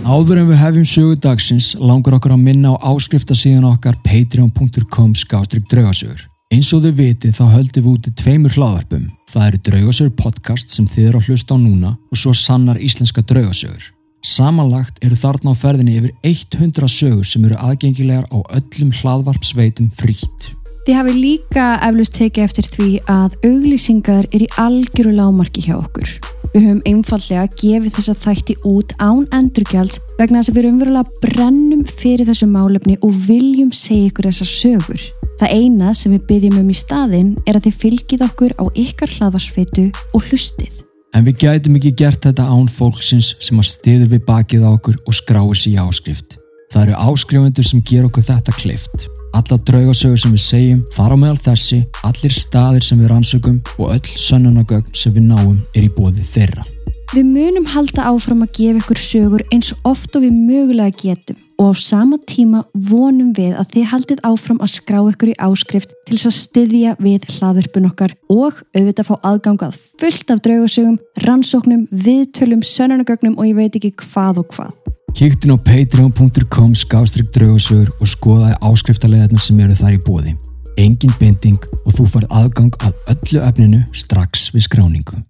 Áður en við hefjum sögu dagsins langar okkur að minna á áskriftasíðan okkar patreon.com skástrygg draugasögur. Eins og þið vitið þá höldum við úti tveimur hlaðarpum. Það eru draugasögur podcast sem þið eru að hlusta á núna og svo sannar íslenska draugasögur. Samanlagt eru þarna á ferðinni yfir 100 sögur sem eru aðgengilegar á öllum hlaðvarpsveitum frítt. Þið hafi líka eflust tekið eftir því að auglýsingar er í algjöru lámarki hjá okkur. Við höfum einfallega gefið þessa þætti út án endurgjalds vegna þess að við umverulega brennum fyrir þessu málefni og viljum segja ykkur þessar sögur. Það eina sem við byggjum um í staðin er að þið fylgið okkur á ykkar hlaðvarsfeitu og hlustið. En við gætum ekki gert þetta án fólksins sem að stiður við bakið á okkur og skráir sér í áskrift. Það eru áskrifundur sem ger okkur þetta klift. Alla draugasögur sem við segjum fara meðal þessi, allir staðir sem við rannsökum og öll sönnunagögn sem við náum er í bóði þeirra. Við munum halda áfram að gefa ykkur sögur eins oft og við mögulega getum og á sama tíma vonum við að þið haldið áfram að skrá ykkur í áskrift til þess að styðja við hlaðurpun okkar og auðvitað fá aðgangað fullt af draugasögum, rannsóknum, viðtölum, sönnunagögnum og ég veit ekki hvað og hvað. Kíktin á patreon.com skástrygg draugasögur og skoðaði áskriftarleðarna sem eru þar í bóði. Engin binding og þú far aðgang af öllu efninu strax við skráningu.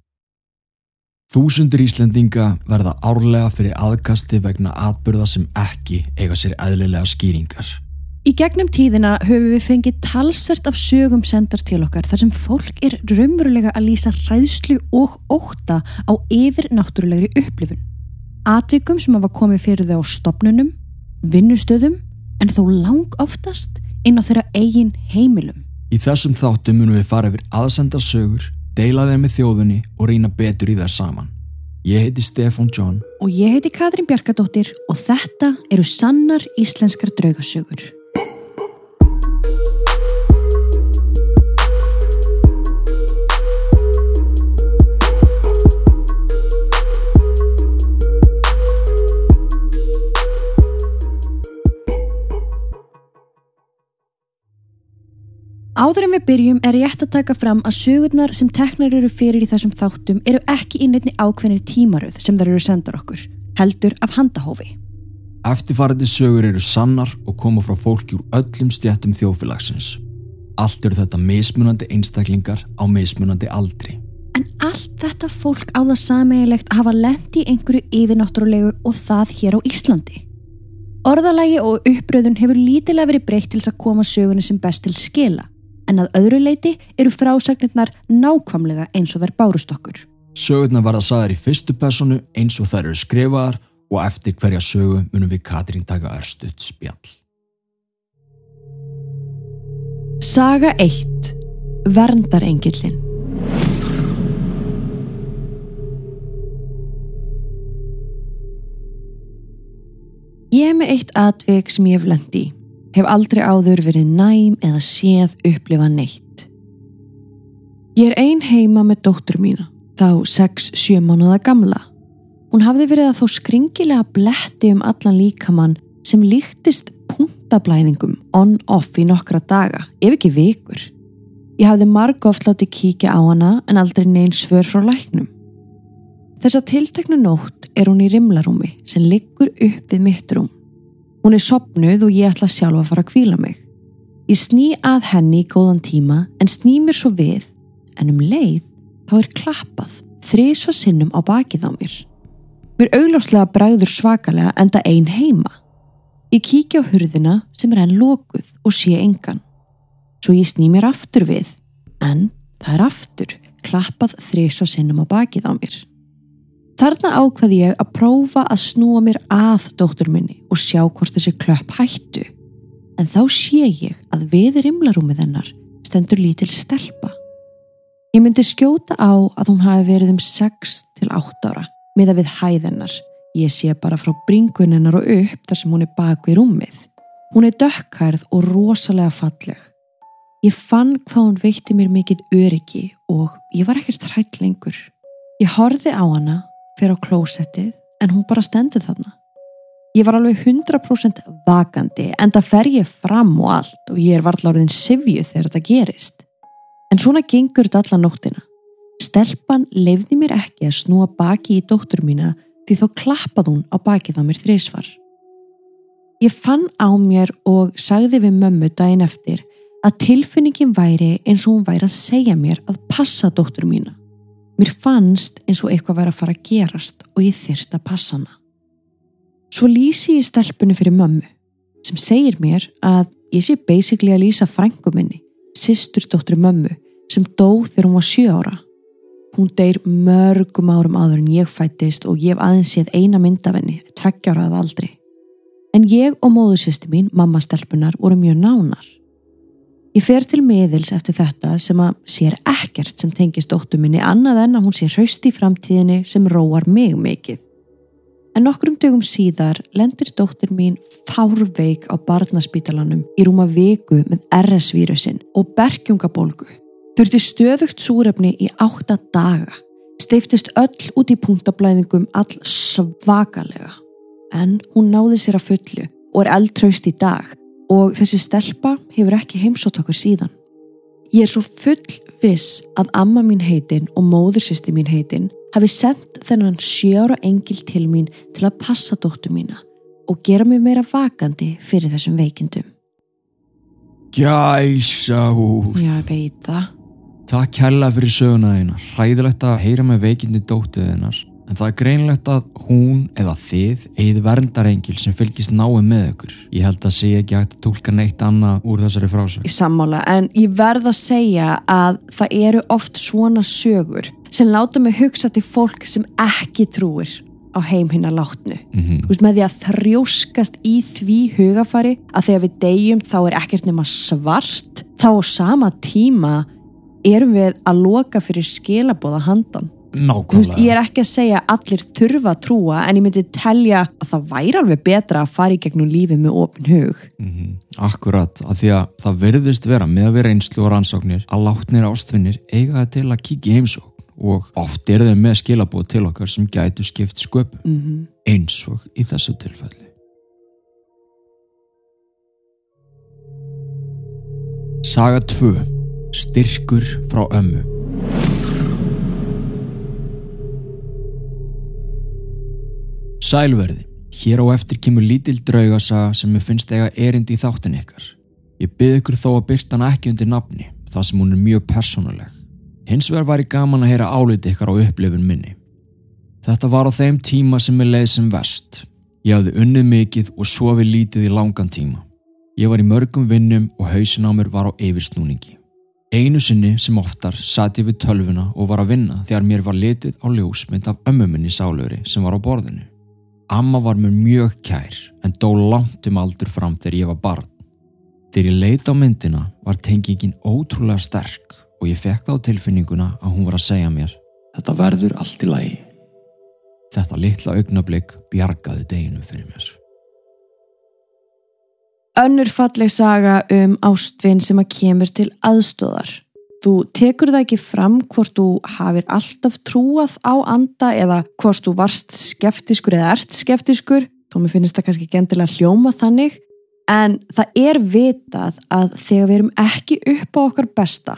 Þúsundur Íslendinga verða árlega fyrir aðkasti vegna atbyrða sem ekki eiga sér eðlilega skýringar. Í gegnum tíðina höfum við fengið talsvert af sögum sendar til okkar þar sem fólk er raunverulega að lýsa ræðslu og óta á yfir náttúrulegri upplifun. Atvikum sem hafa komið fyrir þau á stopnunum, vinnustöðum en þó lang oftast inn á þeirra eigin heimilum. Í þessum þáttum munum við fara yfir aðsendar sögur, deila þeim með þjóðunni og reyna betur í þær saman. Ég heiti Stefan John Og ég heiti Katrín Bjarkadóttir og þetta eru sannar íslenskar draugasögur. Áður en við byrjum er rétt að taka fram að sögurnar sem teknar eru fyrir í þessum þáttum eru ekki nefni ákveðinir tímaröð sem þar eru sendar okkur, heldur af handahófi. Eftirfarandi sögur eru sannar og koma frá fólki úr öllum stjættum þjófélagsins. Allt eru þetta mismunandi einstaklingar á mismunandi aldri. En allt þetta fólk á það sameigilegt að hafa lendi í einhverju yfirnáttúrulegu og það hér á Íslandi. Orðalagi og uppröðun hefur lítilega verið breytt til þess að koma sögunni sem best til skila, en að öðru leiti eru frásagnirnar nákvamlega eins og þær bárust okkur. Sögurnar verða sagðar í fyrstu personu eins og þær eru skrifaðar og eftir hverja sögu munum við Katrín taka örstuðt spjall. Saga 1. Verndarengillin Ég er með eitt atvik sem ég hef lendi í. Hef aldrei áður verið næm eða séð upplifa neitt. Ég er ein heima með dóttur mína, þá 6-7 mánuða gamla. Hún hafði verið að fá skringilega bletti um allan líkamann sem líktist punktablæðingum on-off í nokkra daga, ef ekki vikur. Ég hafði marg oft látið kíkja á hana en aldrei neyn svör frá læknum. Þessa tilteknu nótt er hún í rimlarúmi sem liggur upp við mitt rúm. Hún er sopnuð og ég ætla sjálf að fara að kvíla mig. Ég sný að henni í góðan tíma en sný mér svo við en um leið þá er klappað þrísva sinnum á bakið á mér. Mér augljóslega bræður svakalega enda ein heima. Ég kíkja á hurðina sem er enn lokuð og sé engan. Svo ég sný mér aftur við en það er aftur klappað þrísva sinnum á bakið á mér. Þarna ákveði ég að prófa að snúa mér að dóttur minni og sjá hvort þessi klöpp hættu. En þá sé ég að við rimlarúmið hennar stendur lítil stelpa. Ég myndi skjóta á að hún hafi verið um 6 til 8 ára með að við hæðennar. Ég sé bara frá bringun hennar og upp þar sem hún er bak við rúmið. Hún er dökkhærð og rosalega falleg. Ég fann hvað hún veitti mér mikið öryggi og ég var ekkert hrætt lengur. Ég horfi á hana fyrir á klósettið en hún bara stendur þarna. Ég var alveg 100% vakandi en það fer ég fram og allt og ég er varðla orðin sifju þegar þetta gerist. En svona gengur þetta alla nóttina. Stelpan leifði mér ekki að snúa baki í dóttur mína því þó klappað hún á bakið á mér þrísvar. Ég fann á mér og sagði við mömmu daginn eftir að tilfinningin væri eins og hún væri að segja mér að passa dóttur mína. Mér fannst eins og eitthvað væri að fara að gerast og ég þyrst að passa hana. Svo lýsi ég stelpunni fyrir mömmu sem segir mér að ég sé basically að lýsa frængu minni, sýsturdóttri mömmu sem dó þegar hún var 7 ára. Hún deyr mörgum árum áður en ég fættist og ég hef aðeins séð eina myndavenni, tveggjárað aldrei. En ég og móðursýsti mín, mamma stelpunar, voru mjög nánar. Ég fer til miðils eftir þetta sem að sér ekkert sem tengist dóttu minni annað en að hún sé hraust í framtíðinni sem róar mig mikið. En nokkrum dögum síðar lendir dóttir mín fárveik á barnaspítalanum í rúma viku með RS-vírusin og bergjungabólgu. Þurfti stöðugt súrefni í átta daga. Steiftist öll út í punktablæðingum all svakalega. En hún náði sér að fullu og er eldtraust í dag og þessi stelpa hefur ekki heimsótt okkur síðan. Ég er svo full viss að amma mín heitin og móðursýsti mín heitin hafi sendt þennan sjára engil til mín til að passa dóttu mína og gera mig meira vakandi fyrir þessum veikindum. Gæsa húð. Já, ég veit það. Takk kærlega fyrir söguna þína. Hræðilegt að heyra með veikindi dóttu þinnar. En það er greinlegt að hún eða þið eigið verndarengil sem fylgist náið með ykkur. Ég held að sé ekki að tólka neitt annað úr þessari frásög. Í sammála, en ég verð að segja að það eru oft svona sögur sem láta mig hugsa til fólk sem ekki trúir á heim hinn að látnu. Mm -hmm. Þú veist, með því að þrjóskast í því hugafari að þegar við deyjum þá er ekkert nema svart, þá á sama tíma erum við að loka fyrir skilabóða handan. Nákvæmlega. ég er ekki að segja að allir þurfa að trúa en ég myndi telja að það væri alveg betra að fara í gegnum lífið með opin hug. Mm Akkurat, af því að það verðist vera með að vera einslu og rannsóknir að látnir ástvinnir eiga það til að kíkja í heimsókn og oft eru þau með skilabóð til okkar sem gætu skipt sköpum Mm -hmm. eins og í þessu tilfelli. Saga 2. Styrkur frá ömmu. Sælverði. Hér á eftir kemur lítil draugasaga sem ég finnst eiga erindi í þáttin ykkar. Ég byrð ykkur þó að byrta hana ekki undir nafni, það sem hún er mjög persónuleg. Hins vegar var ég gaman að heyra áliti ykkar á upplifun minni. Þetta var á þeim tíma sem ég leið sem vest. Ég hafði unnið mikið og sofið lítið í langan tíma. Ég var í mörgum vinnum og hausin á mér var á yfirsnúningi. Einu sinni sem oftar satt ég við tölvuna og var að vinna þegar mér var litið á ljósmynd af ömmuminni sálöri sem var á borðinu. Amma var mér mjög kær en dó langt um aldur fram þegar ég var barn. Þegar ég leita á myndina var tengingin ótrúlega sterk og ég fekk þá tilfinninguna að hún var að segja mér Þetta verður allt í lagi. Þetta litla augnablík bjargaði deginu fyrir mér. Önnur falleg saga um ástvinn sem að kemur til aðstóðar. Þú tekur það ekki fram hvort þú hafir alltaf trúað á anda eða hvort þú varst skeftiskur eða ert skeftiskur, þó mér finnst það kannski gendilega hljóma þannig, en það er vitað að þegar við erum ekki upp á okkar besta,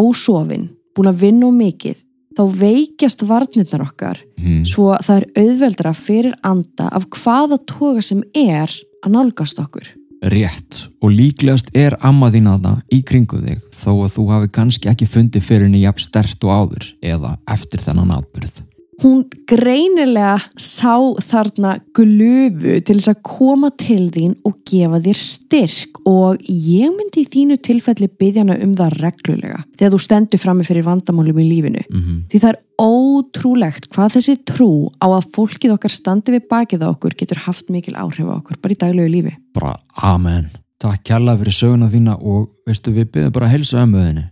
ósofin, búin að vinna og mikið, þá veikjast varnirnar okkar Hmm. svo það er auðveldra fyrir anda af hvaða toga sem er að nálgast okkur. Rétt og líklegast er amma þín aðna í kringu þig þó að þú hafi kannski ekki fundið fyrir henni jafn stert og áður eða eftir þennan atbyrð. Hún greinilega sá þarna glöfu til þess að koma til þín og gefa þér styrk og ég myndi í þínu tilfelli byggja hana um það reglulega þegar þú stendur frammi fyrir vandamálum í lífinu. Mm -hmm. Því það er ótrúlegt hvað þessi trú á að fólkið okkar standi við bakið á okkur getur haft mikil áhrif á okkur bara í daglegu lífi. Bara amen. Takk kærlega fyrir söguna þína og veistu við byrðum bara að helsa ömmuðinni.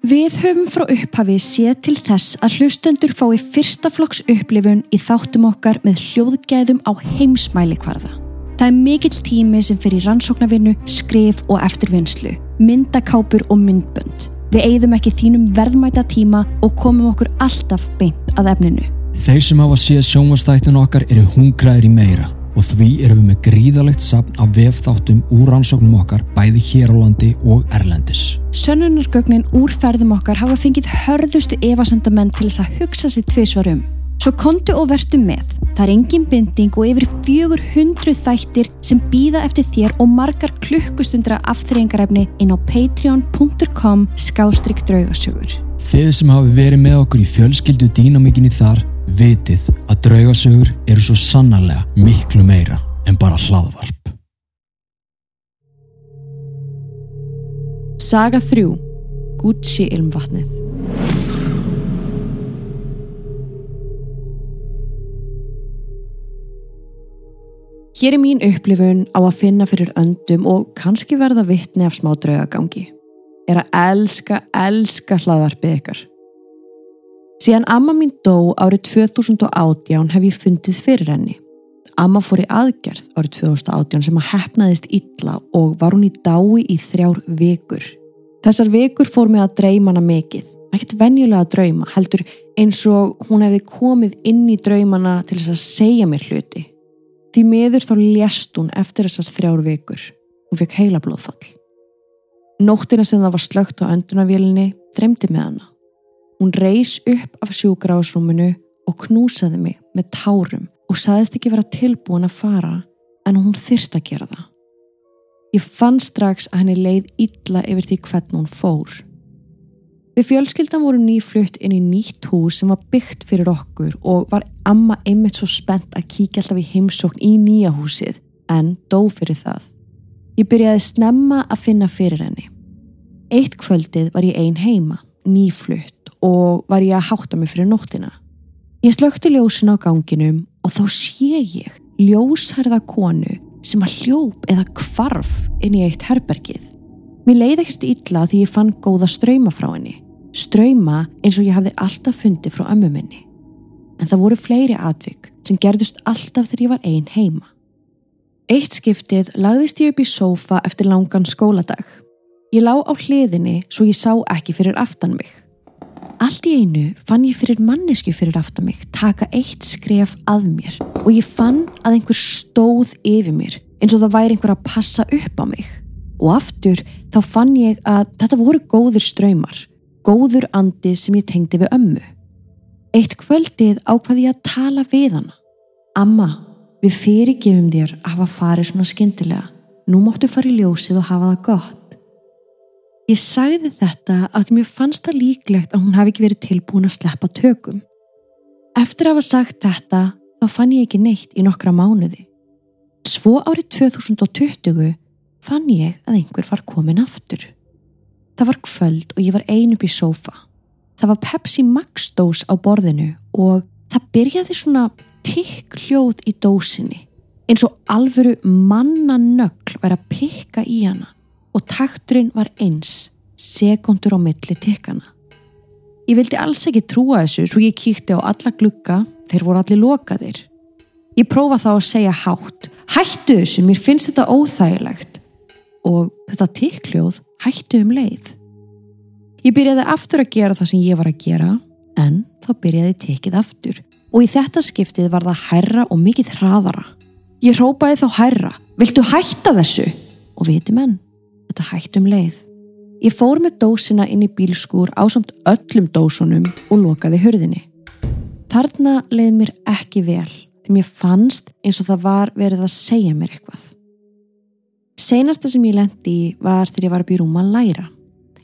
Við höfum frá upphafi séð til þess að hlustendur fái fyrsta flokks upplifun í þáttum okkar með hljóðgæðum á heimsmæli kvarða. Það er mikill tími sem fyrir rannsóknarvinnu, skrif og eftirvinnslu, myndakápur og myndbönd. Við eigðum ekki þínum verðmæta tíma og komum okkur alltaf beint að efninu. Þeir sem hafa séð sjónvastættun okkar eru hungraðir í meira og því erum við með gríðalegt sapn af vefþáttum úr rannsóknum okkar bæði hér á landi og erlendis. Sönnunargögnin úr ferðum okkar hafa fengið hörðustu evasendamenn til þess að hugsa sér tvisvar um. Svo kontu og vertu með. Það er engin binding og yfir 400 þættir sem býða eftir þér og margar klukkustundra aftreyingarefni inn á patreon.com skástrygg draugasögur. Þið sem hafi verið með okkur í fjölskyldu dýnamíkinni þar vitið að draugasögur eru svo sannarlega miklu meira en bara hlaðvarp. Saga 3. Gucci ilmvatnið Hér er mín upplifun á að finna fyrir öndum og kannski verða vittni af smá draugagangi. Er að elska, elska hlaðvarpið ykkar. Síðan amma mín dó árið 2018 hef ég fundið fyrir henni. Amma fór í aðgerð árið 2018 sem að hefnaðist illa og var hún í dái í þrjár vikur. Þessar vikur fór mig að dreyma hana mikið. Ekkert venjulega að drauma, heldur eins og hún hefði komið inn í draumana til þess að segja mér hluti. Því miður þá lést hún eftir þessar þrjár vikur. Hún fekk heila blóðfall. Nóttina sem það var slögt á öndunavélinni dremdi með hana. Hún reys upp af sjúgrásrúminu og knúsaði mig með tárum og saðist ekki vera tilbúin að fara en hún þyrst að gera það. Ég fann strax að henni leið illa yfir því hvern hún fór. Við fjölskyldan vorum nýflutt inn í nýtt hús sem var byggt fyrir okkur og var amma einmitt svo spennt að kíkja alltaf í heimsókn í nýja húsið en dó fyrir það. Ég byrjaði snemma að finna fyrir henni. Eitt kvöldið var ég ein heima, nýflutt og var ég að hátta mig fyrir nóttina. Ég slökti ljósin á ganginum og þá sé ég ljósharða konu sem að hljóp eða kvarf inn í eitt herbergið. Mér leiði ekkert illa því ég fann góða ströyma frá henni ströyma eins og ég hafði alltaf fundið frá ömmu minni. En það voru fleiri atvik sem gerðust alltaf þegar ég var einn heima. Eitt skiptið lagðist ég upp í sófa eftir langan skóladag. Ég lá á hliðinni svo ég sá ekki fyrir aftan mig. Allt í einu fann ég fyrir mannesku fyrir aftan mig taka eitt skref að mér og ég fann að einhver stóð yfir mér eins og það væri einhver að passa upp á mig. Og aftur þá fann ég að þetta voru góðir ströymar góður andi sem ég tengdi við ömmu. Eitt kvöldið ákvaði ég að tala við hana. Amma, við fyrirgefum þér að hafa farið svona skindilega. Nú móttu fara í ljósið og hafa það gott. Ég sagði þetta að mér fannst það líklegt að hún hafi ekki verið tilbúin að sleppa tökum. Eftir að hafa sagt þetta þá fann ég ekki neitt í nokkra mánuði. Svo árið 2020 fann ég að einhver var komin aftur. Það var kvöld og ég var ein upp í sófa. Það var Pepsi Max dós á borðinu og það byrjaði svona tikk hljóð í dósinni eins og alvöru mannanögl væri að pikka í hana og takturinn var eins sekundur á milli tikkana. Ég vildi alls ekki trúa þessu svo ég kíkti á alla glugga þeir voru allir lokaðir. Ég prófa þá að segja hátt hættu þessu, mér finnst þetta óþægilegt og þetta tikkljóð hættu um leið. Ég byrjaði aftur að gera það sem ég var að gera en þá byrjaði tekið aftur og í þetta skiptið var það hærra og mikið hraðara. Ég rópaði þá hærra, viltu hætta þessu? Og viti menn, þetta hættum leið. Ég fór með dósina inn í bílskúr á samt öllum dósunum og lokaði hörðinni. Þarna leið mér ekki vel því mér fannst eins og það var verið að segja mér eitthvað. Seinasta sem ég lendi í var þegar ég var að byrjum að læra.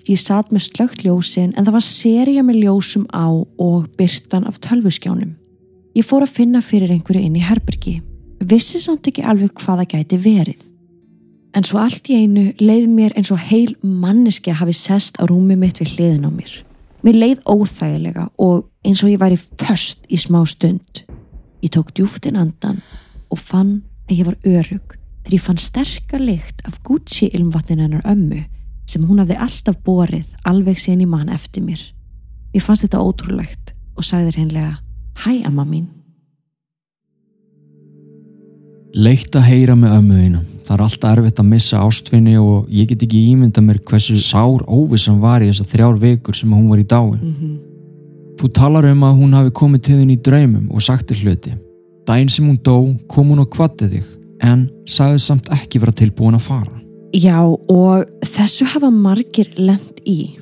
Ég satt með slögt ljósin en það var seria með ljósum á og byrtan af tölvuskjánum. Ég fór að finna fyrir einhverju inn í herbergi. Vissi samt ekki alveg hvaða gæti verið. En svo allt í einu leið mér eins og heil manneski að hafi sest á rúmi mitt við hliðin á mér. Mér leið óþægilega og eins og ég væri först í smá stund. Ég tók djúftin andan og fann að ég var örug þegar ég fann sterkar lykt af Gucci ilmvatnin hennar ömmu sem hún hafði alltaf borið alveg síðan í mann eftir mér. Ég fannst þetta ótrúlegt og sagði þér hennilega Hæ amma mín. Leitt að heyra með ömmuðina. Það er alltaf erfitt að missa ástfinni og ég get ekki ímynda mér hversu sár óvissan var í þessar þrjár vekur sem hún var í dái. Mm -hmm. Þú talar um að hún hafi komið til þinn í draumum og sagt þér hluti. Dæin sem hún dó kom hún og kvattið þig en sagði samt ekki vera tilbúin að fara. Já og þessu hafa margir lend í.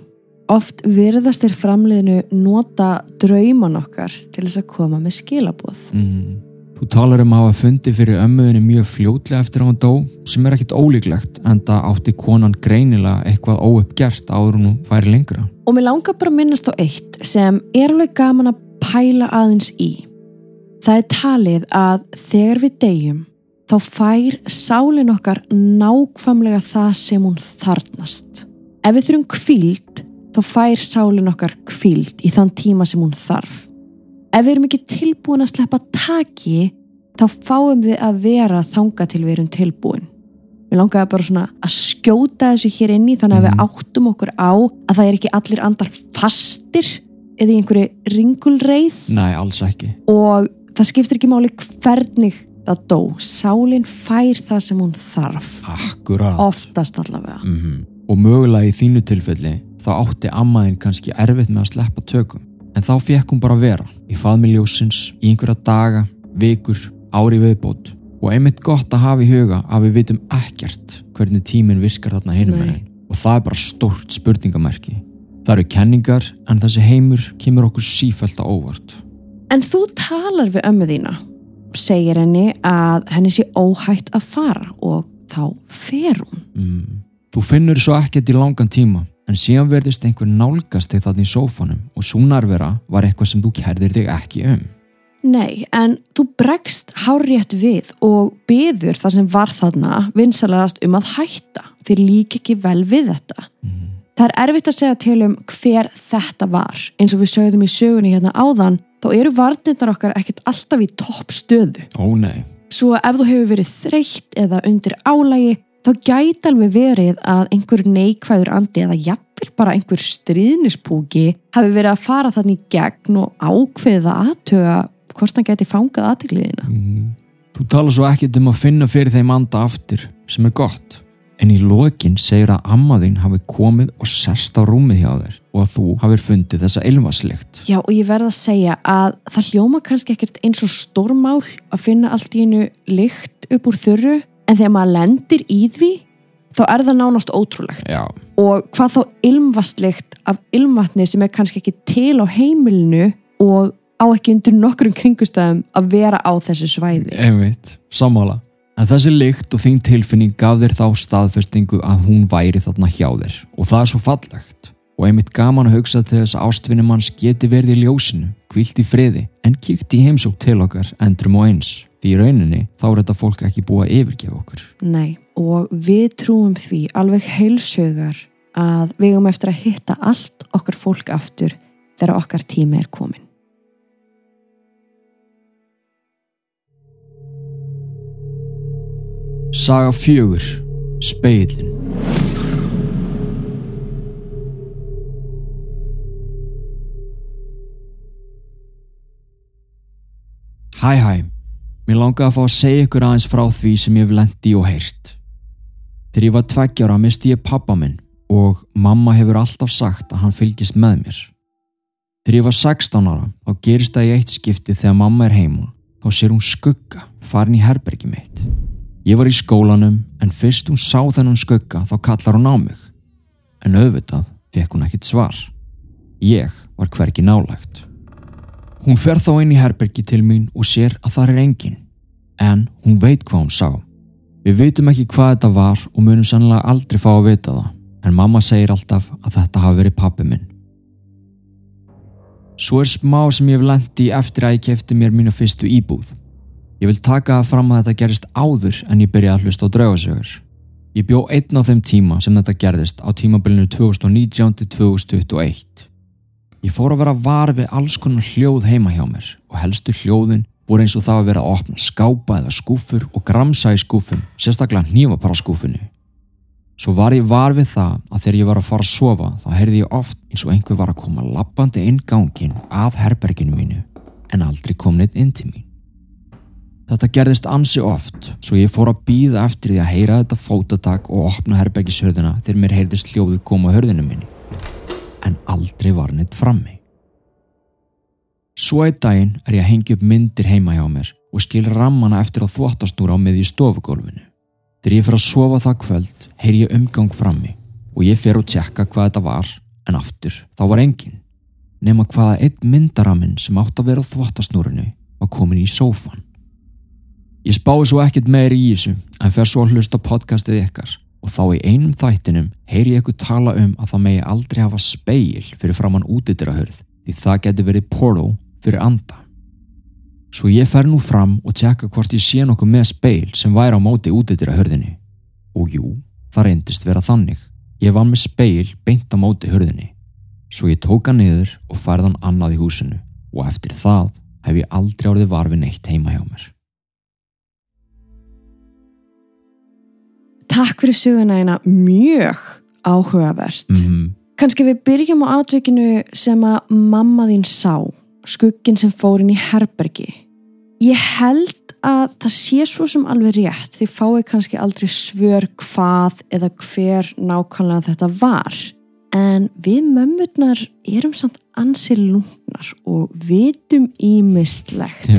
Oft virðast þér framliðinu nota drauman okkar til þess að koma með skilaboð. Mm. Þú talar um að hafa fundi fyrir ömmuðinni mjög fljótlega eftir að hann dó sem er ekkit ólíklegt en það átti konan greinilega eitthvað óuppgert áður hún færi lengra. Og mér langar bara að minnast á eitt sem er alveg gaman að pæla aðeins í. Það er talið að þegar við deyjum þá fær sálin okkar nákvæmlega það sem hún þarnast. Ef við þurfum kvíld þá fær sálin okkar kvíld í þann tíma sem hún þarf. Ef við erum ekki tilbúin að sleppa taki þá fáum við að vera þanga til við erum tilbúin. Við langaðum bara svona að skjóta þessu hér inni þannig að við áttum okkur á að það er ekki allir andar fastir eða í einhverju ringulreið Nei, alls ekki. og það skiptir ekki máli hvernig það dó. Sálin fær það sem hún þarf. Akkurát. Oftast allavega. Mm Og mögulega í þínu tilfelli þá átti ammaðin kannski erfitt með að sleppa tökum. En þá fekk hún bara að vera í faðmiljósins í einhverja daga, vikur, ári viðbót og einmitt gott að hafa í huga að við vitum ekkert hvernig tíminn virkar þarna hinum Nei. megin og það er bara stórt spurningamerki. Það eru kenningar en þessi heimur kemur okkur sífælt á óvart. En þú talar við ömmu þína, segir henni að henni sé óhætt að fara og þá fer hún. Mm. Þú finnur svo ekkert í langan tíma en síðan verðist einhver nálgast þig þarna í sófanum og svo nærvera var eitthvað sem þú kærðir þig ekki um. Nei, en þú bregst hárétt við og byður það sem var þarna vinsalegast um að hætta. Þið lík ekki vel við þetta. Mm. Það er erfitt að segja til um hver þetta var. Eins og við sögðum í sögunni hérna áðan, þá eru varnirnar okkar ekkert alltaf í topp stöðu. Ó nei. Svo ef þú hefur verið þreytt eða undir álægi, þá gæti alveg verið að einhver neikvæður andi eða jafnvel bara einhver stríðnispúki hafi verið að fara þannig gegn og ákveða aðtöga hvort hann gæti fangað aðtegliðina. Mm. Þú tala svo ekkert um að finna fyrir þeim anda aftur sem er gott. En í lokin segir að amma þín hafi komið og sest á rúmið hjá þér og að þú hafir fundið þessa ilmaslikt. Já og ég verð að segja að það hljóma kannski ekkert eins og stórmál að finna allt í einu lykt upp úr þurru en þegar maður lendir í því þá er það nánast ótrúlegt. Já. og hvað þá ilmvastlikt af ilmvatni sem er kannski ekki til á heimilinu og á ekki undir nokkrum kringustæðum að vera á þessu svæði. Einmitt, sammála. En þessi lykt og þín tilfinning gaf þér þá staðfestingu að hún væri þarna hjá þér og það er svo fallegt. Og einmitt gaman að hugsa til þess að ástvinni manns geti verið í ljósinu, kvilt í friði, en kíkt í heimsók til okkar endrum og eins. Því í rauninni þá er þetta fólk ekki búið að yfirgefa okkur. Nei, og við trúum því alveg heilsögar að við eigum eftir að hitta allt okkar fólk aftur þegar okkar tími er komin. Saga fjögur, speilin. Hæ hæ, mér langaði að fá að segja ykkur aðeins frá því sem ég hef lendi og heyrt. Þegar ég var tveggjára misti ég pappa minn og mamma hefur alltaf sagt að hann fylgist með mér. Þegar ég var 16 ára þá gerist það í eitt skipti þegar mamma er heima þá sér hún skugga farin í herbergi mitt. Ég var í skólanum en fyrst hún sá þennan skugga þá kallar hún á mig. En auðvitað fekk hún ekkit svar. Ég var hvergi nálægt. Hún fer þá inn í herbergi til mín og sér að það er engin. En hún veit hvað hún sá. Við veitum ekki hvað þetta var og munum sannlega aldrei fá að vita það. En mamma segir alltaf að þetta hafi verið pappi minn. Svo er smá sem ég hef lendi eftir að ég kefti mér mínu fyrstu íbúð. Ég vil taka það fram að þetta gerist áður en ég byrja að hlusta á draugasögur. Ég bjó einn á þeim tíma sem þetta gerðist á tímabilinu 2019 til 2021. Ég fór að vera var við alls konar hljóð heima hjá mér og helstu hljóðin voru eins og það að vera að opna skápa eða skúfur og gramsa í skúfum, sérstaklega hnífa bara skúfunni. Svo var ég var við það að þegar ég var að fara að sofa þá heyrði ég oft eins og einhver var að koma lappandi inn gangin að herberginu mínu en aldrei kom neitt inn til mín. Þetta gerðist ansi oft, svo ég fór að býða eftir því að heyra þetta fótatak og opna herbergishörðina þegar mér heyrðist hljóðið koma hörðinu minni. En aldrei var neitt frammi. Svo eitt daginn er ég að hengja upp myndir heima hjá mér og skil rammana eftir á þvóttastúra á miði stofugólfinu. Þegar ég fer að sofa það kvöld, heyr ég umgang frammi og ég fer og tjekka hvað þetta var en aftur þá var engin. Nefna hvaða einn myndaraminn sem átt að vera á þvottasnúrinu var komin í sófan. Ég spái svo ekkert meir í þessu en fer svo að hlusta podcastið ykkar og þá í einum þættinum heyri ég ykkur tala um að það megi aldrei hafa speil fyrir framann útidirahörð því það getur verið portal fyrir anda. Svo ég fer nú fram og tjekka hvort ég sé nokkuð með speil sem væri á móti útidirahörðinni. Og jú, það reyndist vera þannig. Ég var með speil beint á móti hörðinni. Svo ég tóka niður og færðan annað í húsinu og eftir það hef ég aldrei árið varfi neitt heima hjá mér. Takk fyrir söguna eina mjög áhugavert. Mm -hmm. Kanski við byrjum á atvikinu sem að mamma þín sá, skuggin sem fór inn í herbergi. Ég held að það sé svo sem alveg rétt, þið fáið kannski aldrei svör hvað eða hver nákvæmlega þetta var. En við mömmurnar erum samt ansi lungnar og vitum ímistlegt.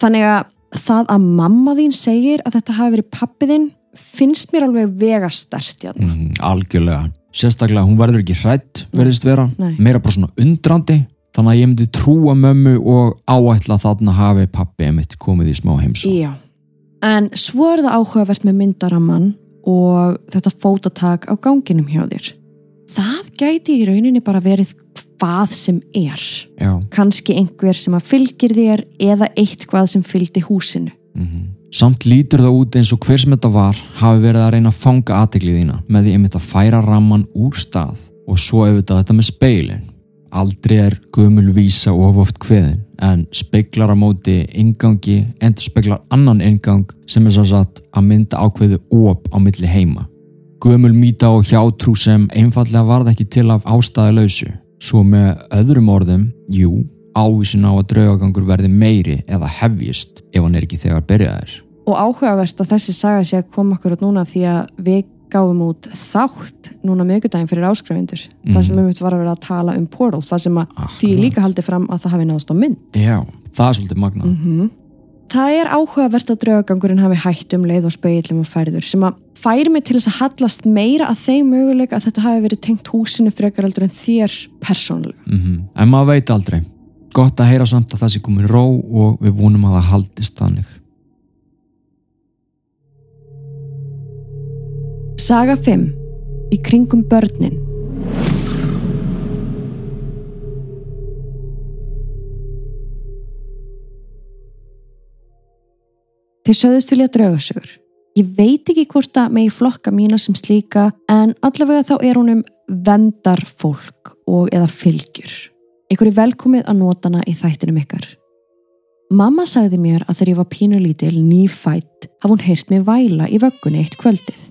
Þannig að það að mamma þín segir að þetta hafi verið pappiðinn finnst mér alveg vegastert hérna. Mm, algjörlega. Sérstaklega hún verður ekki hrætt, verðist vera. Nei. Meira bara svona undrandi. Þannig að ég myndi trúa mömmu og áætla þarna hafi pappi emitt komið í smá heimsó. Já. En svo er það áhugavert með myndaramann og þetta fótatak á ganginum hjá þér. Það gæti í rauninni bara verið hvað sem er. Já. Kanski einhver sem að fylgir þér eða eitthvað sem fylgdi húsinu. Mm Samt lítur það út eins og hver sem þetta var hafi verið að reyna að fanga aðteglið þína með því einmitt að færa ramman úr stað og svo auðvitað þetta með speilin. Aldrei er gömul vísa of oft hveðin en speiklar á móti ingangi endur speiklar annan ingang sem er svo satt að mynda ákveðu op á milli heima. Gömul mýta og hjátrú sem einfallega varð ekki til af ástæði lausu. Svo með öðrum orðum, jú, ávísun á að draugagangur verði meiri eða hefjist ef hann er ekki þegar byrjaðir. Og áhugavert að þessi saga sé að koma okkur út núna því að við gáum út þátt núna miðgudaginn fyrir áskrifundur. Mhm. Það sem um var að vera að tala um portal, það sem að því Akkurat. líka haldið fram að það hafi náðast á mynd. Já, það er svolítið magnað. -hmm. Það er áhugavert að draugagangurinn hafi hætt um leið og speilum og færður sem að færi mig til þess að hallast meira að þeim möguleika að þetta hafi verið tengt húsinu frekar eldur en þér persónulega. Mm En maður veit aldrei. Gott að heyra samt að það sé komin ró og við vonum að það haldist þannig. Saga 5. Í kringum börnin. Þeir sögðust vilja draugasögur. Ég veit ekki hvort að megi flokka mína sem slíka en allavega þá er hún um vendar fólk og eða fylgjur. Ykkur er velkomið að nota hana í þættinum ykkar. Mamma sagði mér að þegar ég var pínulítil nýfætt hafði hún heyrt mig væla í vöggunni eitt kvöldið.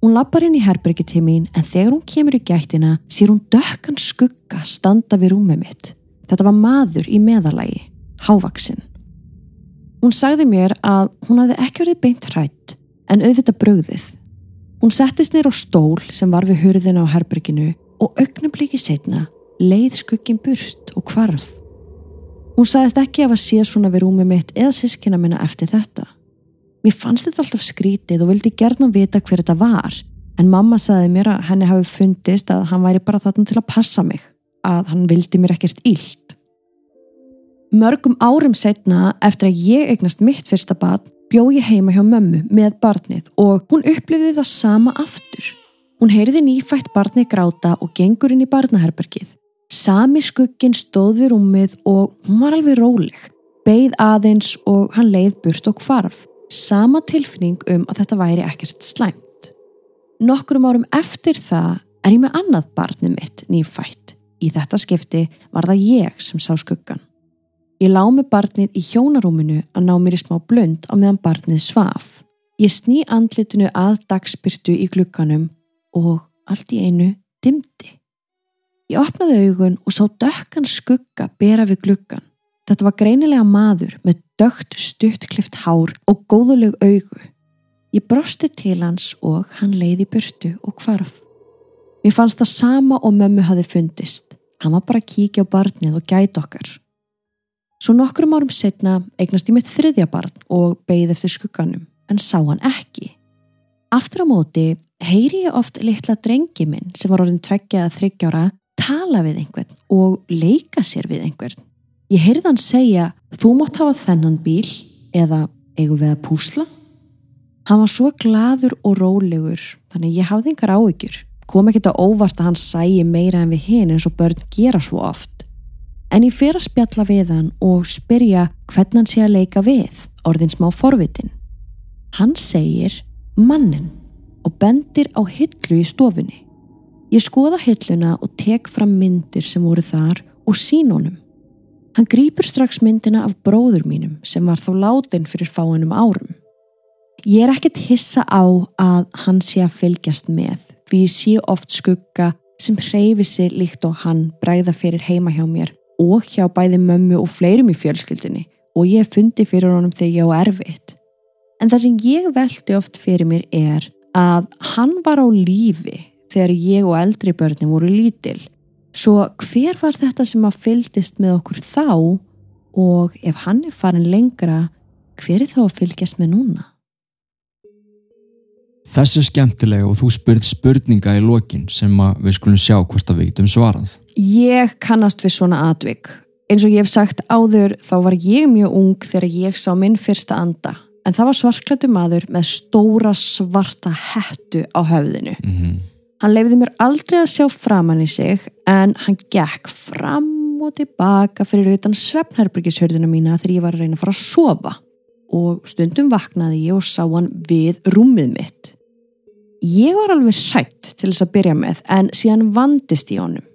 Hún lappar inn í herbergi til mín en þegar hún kemur í gættina sér hún dökkan skugga standa við rúmið mitt. Þetta var maður í meðalagi, hávaksinn. Hún sagði mér að hún hafði ekki verið beint hrætt en auðvitað brugðið. Hún settist neyr á stól sem var við hurðina á herberginu og augnabliki setna leið skuggin burt og hvarf. Hún sagðist ekki að séð svona við rúmið mitt eða sískina minna eftir þetta. Mér fannst þetta alltaf skrítið og vildi gerna vita hver þetta var en mamma sagði mér að henni hafi fundist að hann væri bara þarna til að passa mig, að hann vildi mér ekkert ílt. Mörgum árum setna eftir að ég eignast mitt fyrsta barn bjó ég heima hjá mömmu með barnið og hún upplifði það sama aftur. Hún heyrði nýfætt barnið gráta og gengur inn í barnaherbergið. Sami skugginn stóð við rúmið og hún var alveg róleg. Beið aðeins og hann leið burt og hvarf. Sama tilfinning um að þetta væri ekkert slæmt. Nokkrum árum eftir það er ég með annað barnið mitt nýfætt. Í þetta skipti var það ég sem sá skuggan. Ég lá með barnið í hjónarúminu að ná mér í smá blund á meðan barnið svaf. Ég sný andlitinu að dagspyrtu í glugganum og allt í einu dimdi. Ég opnaði augun og sá dökkan skugga bera við gluggan. Þetta var greinilega maður með dögt stuttklift hár og góðuleg augu. Ég brosti til hans og hann leiði burtu og hvarf. Mér fannst það sama og mömmu hafi fundist. Hann var bara að kíkja á barnið og gæti okkar. Svo nokkrum árum setna eignast ég mitt þriðja barn og beigði eftir skugganum, en sá hann ekki. Aftur á móti heyri ég oft litla drengi minn sem var orðin tveggja að þryggjára tala við einhvern og leika sér við einhvern. Ég heyrði hann segja, þú mátt hafa þennan bíl eða eigum við að púsla? Hann var svo gladur og rólegur, þannig ég hafði yngar áhyggjur. Kom ekki þetta óvart að hann sæi meira en við hinn eins og börn gera svo oft. En ég fyrir að spjalla við hann og spyrja hvernig hann sé að leika við, orðin smá forvitin. Hann segir mannin og bendir á hillu í stofunni. Ég skoða hilluna og tek fram myndir sem voru þar og sín honum. Hann grýpur strax myndina af bróður mínum sem var þá látin fyrir fáinum árum. Ég er ekkert hissa á að hann sé að fylgjast með því ég sé oft skugga sem hreyfi sig líkt og hann bræða fyrir heima hjá mér og hjá bæði mömmu og fleirum í fjölskyldinni og ég fundi fyrir honum þegar ég á erfitt. En það sem ég veldi oft fyrir mér er að hann var á lífi þegar ég og eldri börni voru lítil. Svo hver var þetta sem að fylgist með okkur þá og ef hann er farin lengra, hver er þá að fylgjast með núna? Þessi er skemmtilega og þú spurð spurninga í lokin sem við skulum sjá hvort að við getum svarað. Ég kannast við svona atvik. Eins og ég hef sagt áður þá var ég mjög ung þegar ég sá minn fyrsta anda en það var svarklættu maður með stóra svarta hettu á höfðinu. Mm -hmm. Hann leifiði mér aldrei að sjá framann í sig en hann gekk fram og tilbaka fyrir utan svefnherbyrgishörðina mína þegar ég var að reyna að fara að sofa og stundum vaknaði ég og sá hann við rúmið mitt. Ég var alveg hrætt til þess að byrja með en síðan vandist í honum.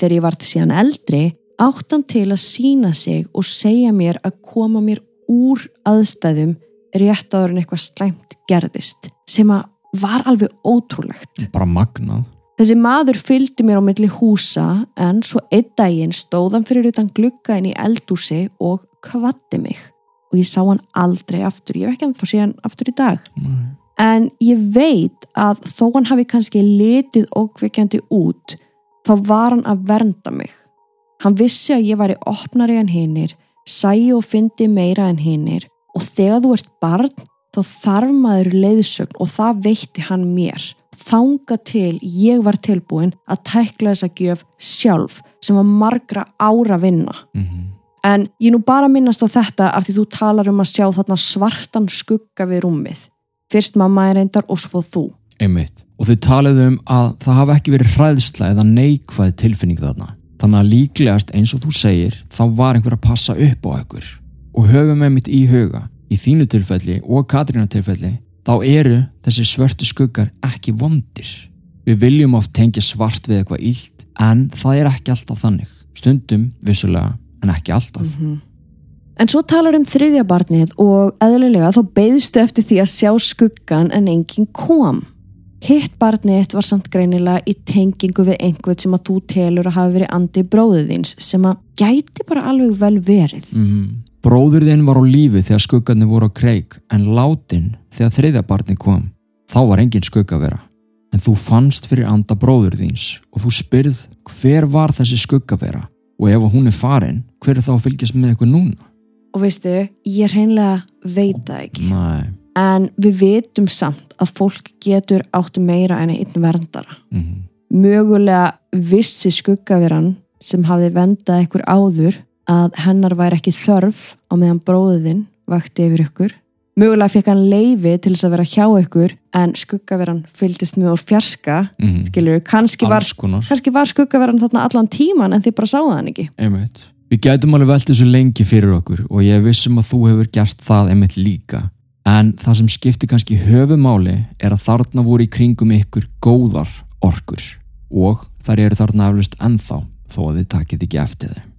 Þegar ég vart síðan eldri áttan til að sína sig og segja mér að koma mér úr aðstæðum rétt áður en eitthvað slæmt gerðist sem að var alveg ótrúlegt. Bara magnað. Þessi maður fylgdi mér á milli húsa en svo einn daginn stóðan fyrir utan glukka inn í eldúsi og kvatti mig og ég sá hann aldrei aftur, ég veit ekki að þá sé hann aftur í dag. Mm. En ég veit að þó hann hafi kannski litið ókveikjandi út þá var hann að vernda mig. Hann vissi að ég var í opnari en hinnir, sæi og fyndi meira en hinnir og þegar þú ert barn þá þarf maður leiðsögn og það veitti hann mér. Þanga til ég var tilbúin að tækla þessa gjöf sjálf sem var margra ára vinna. Mm -hmm. En ég nú bara minnast á þetta af því þú talar um að sjá þarna svartan skugga við rúmið. Fyrst mamma er reyndar og svo þú. Einmitt. Og þau talaðu um að það hafi ekki verið hræðsla eða neikvæð tilfinning þarna. Þannig að líklegast eins og þú segir þá var einhver að passa upp á einhver. Og höfum einmitt í huga í þínu tilfelli og Katrína tilfelli þá eru þessi svörtu skuggar ekki vondir. Við viljum oft tengja svart við eitthvað ílt en það er ekki alltaf þannig. Stundum vissulega en ekki alltaf. Mm -hmm. En svo talar um þriðja barnið og eðlulega þá beðstu eftir því að sjá skuggan en enginn kom. Hitt barnið var samt greinilega í tengingu við einhvern sem að þú telur að hafa verið andi bróðiðins sem að gæti bara alveg vel verið. Mm -hmm. Bróður þinn var á lífi þegar skuggarnir voru á kreik en látin þegar þriðja barni kom. Þá var engin skugga vera. En þú fannst fyrir anda bróður þíns og þú spyrð hver var þessi skugga vera og ef hún er farin, hver er þá að fylgjast með eitthvað núna? Og veistu, ég reynilega veit það ekki. Nei. En við veitum samt að fólk getur áttu meira en einn verndara. Mm -hmm. Mögulega vissi skuggaveran sem hafði vendað eitthvað áður að hennar væri ekki þörf á meðan bróðin vakti yfir ykkur. Mögulega fekk hann leifi til þess að vera hjá ykkur en skuggaveran fylgist mjög úr fjarska, mm -hmm. skiljur, kannski var, kannski var skuggaveran þarna allan tíman en þið bara sáða hann ekki. Einmitt. Við gætum alveg veltið svo lengi fyrir okkur og ég vissum að þú hefur gert það einmitt líka. En það sem skiptir kannski höfumáli er að þarna voru í kringum ykkur góðar orkur og þar eru þarna aflust ennþá þó að þið takit ekki eftir þeim.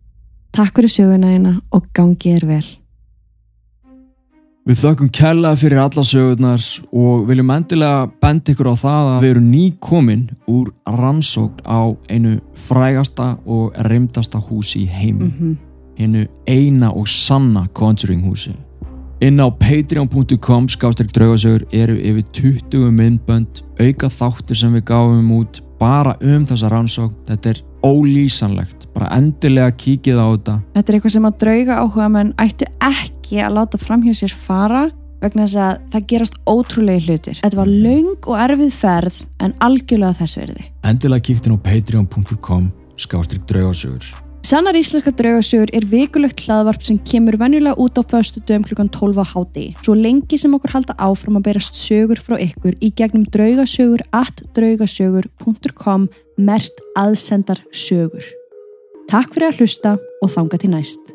Takk fyrir söguna eina og gangið er vel. Við þökkum kella fyrir alla sögurnar og viljum endilega benda ykkur á það að við erum nýkomin úr rannsókn á einu frægasta og reymdasta húsi í heim. Mm -hmm. Einu eina og sanna Conjuring húsi. Inn á patreon.com skástrík draugasögur eru yfir 20 myndbönd auka þáttur sem við gáfum út bara um þessa rannsókn. Þetta er ólýsanlegt bara endilega kíkið á þetta Þetta er eitthvað sem að drauga áhuga menn ættu ekki að láta framhjóð sér fara vegna þess að það gerast ótrúlega hlutir. Þetta var laung og erfið ferð en algjörlega þess verði Endilega kíktin á patreon.com skástrygg draugasögur Sannar íslenska draugasögur er vikulegt hlaðvarp sem kemur venjulega út á föstu dögum klukkan 12 á háti. Svo lengi sem okkur halda áfram að berast sögur frá ykkur í gegnum draugasögur at draugasögur.com mert aðsendar sögur. Takk fyrir að hlusta og þanga til næst.